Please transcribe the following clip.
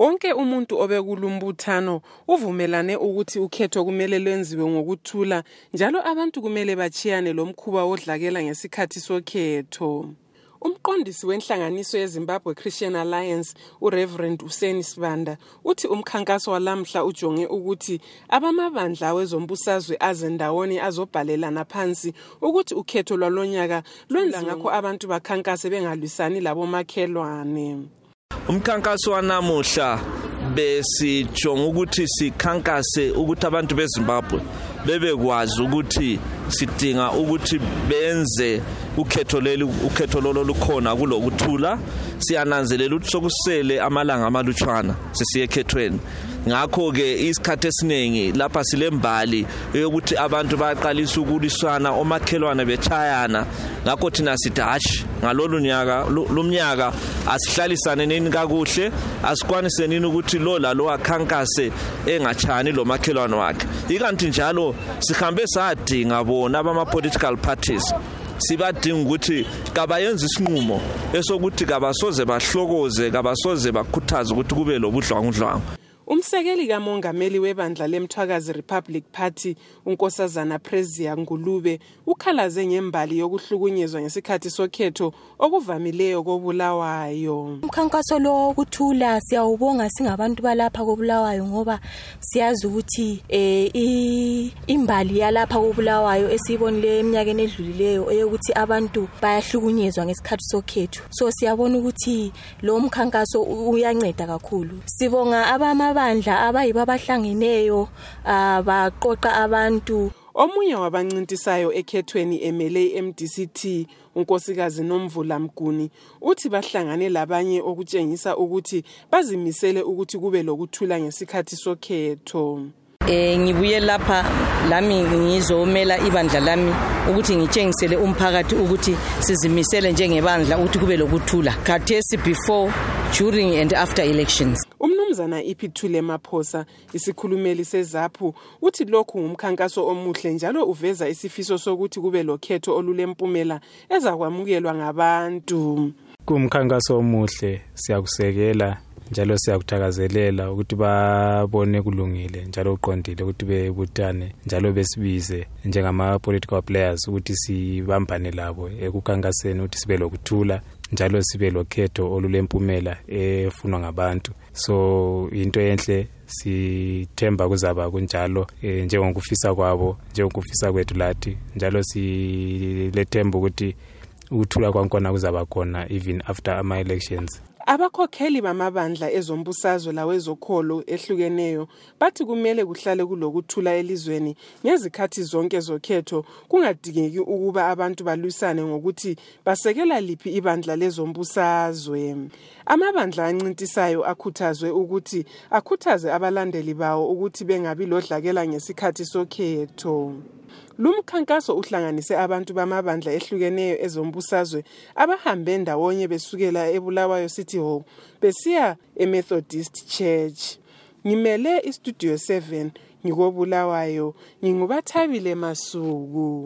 Wonke umuntu obekulumbuthano uvumelane ukuthi ukhetho kumele lwenziwe ngokuthula njalo abantu kumele batshiyane lomkhuba wodlakela ngesikhathi sokhetho. Umqondisi wenhlanganiso yeZimbabwe Christian Alliance, uReverend Useni Sibanda, uthi umkhankaso walamhla ujonge ukuthi abamabandla awezombusazwe aze ndawonye azobhalelana phansi ukuthi ukhetho lwalonyaka lwenza ngakho abantu bakhankase bengalwisani labomakhelwane. umkhankaso wanamuhla besijonga ukuthi sikhankase ukuthi abantu bezimbabwe bebekwazi ukuthi sidinga ukuthi benze ukhetho leli ukhetho lolo lukhona kulokuthula siyananzelela ukuthi sokusele amalanga amalutshwana sisiye ekhethweni ngakho ke isikhathi esiningi lapha silembali yokuthi abantu bayaqalisa ukuliswana omakhelwane bechayana ngakho thina sithi hatshi ngalolu nyaka lomnyaka asihlalisane nini kakuhle asikwanise nini ukuthi lo lalo akhankase engachani lo makhelwane wakhe ikanti njalo sihambe sadinga bona bama-political parties sibadinga ukuthi kabayenze isinqumo esokuthi kabasoze bahlokoze kabasoze bakhuthaze ukuthi kube lobudlwangudlwangu umsekeli kamongameli webandla lemthwakazi republic party unkosazana prezia ngulube ukhalaze ngembali yokuhlukunyezwa ngesikhathi sokhetho okuvamileyo kobulawayo umkhankaso lo wokuthula siyawubonga singabantu balapha kobulawayo ngoba siyazi ukuthi um imbali yalapha kobulawayo esiyibonileyo eminyakeni edlulileyo eyokuthi abantu bayahlukunyezwa ngesikhathi sokhethu so siyabona ukuthi lo mkhankaso uyanceda kakhulu sibonga abamabandla abayibo abahlangeneyo um baqoqa abantu omunye wabancintisayo ekhethweni emele imdct unkosikazi nomvula mguni uthi bahlangane labanye okutshengisa ukuthi bazimisele ukuthi kube lokuthula ngesikhathi sokhetho eh ngibuye lapha lami ngizomela ibandla lami ukuthi ngitshengisele umphakathi ukuthi sizimisele njengebandla ukuthi kube lokuthula khathesi before during and after elections umnumzana iphithule maphosa Isikhulumeli seZAPU uthi lokhu ngumkhankaso omuhle njalo uveza isifiso sokuthi kube lokhetho olulempumela ezakwamukelwa ngabantu. Kumkhankaso omuhle siyakusekela njalo siyakuthakazelela ukuthi babone kulungile njalo uqondile ukuthi bebutane njalo besibize njengama-political players ukuthi sibambane labo ekukhankaseni ukuthi sibe lokuthula njalo sibe lokhetho olulempumela efunwa ngabantu so into enhle sithemba kuzaba kunjalo e, njengokufisa kwabo njengokufisa kwethu lathi njalo silethemba ukuthi ukuthula kwankona kuzaba khona even after ama-elections abakhokheli bamabandla ezombusazwe lawezokholo ehlukeneyo bathi kumele kuhlale kulokuthula elizweni ngezikhathi zonke zokhetho kungadingeki ukuba abantu balwisane ngokuthi basekela liphi ibandla lezombusazwe Amabandla ancintisayo akhuthazwe ukuthi akhuthaze abalandeli bawo ukuthi bengabi lodlakela ngesikhathi sokhetho. Lumkhankaso uhlanganise abantu bamabandla ehlukeneyo ezombusazwe abahambe ndawonye besukela eBulawayo City Hall besiya eMethodist Church. Ngimele iStudio 7 ngikoBulawayo, nginguBathabile Masuku.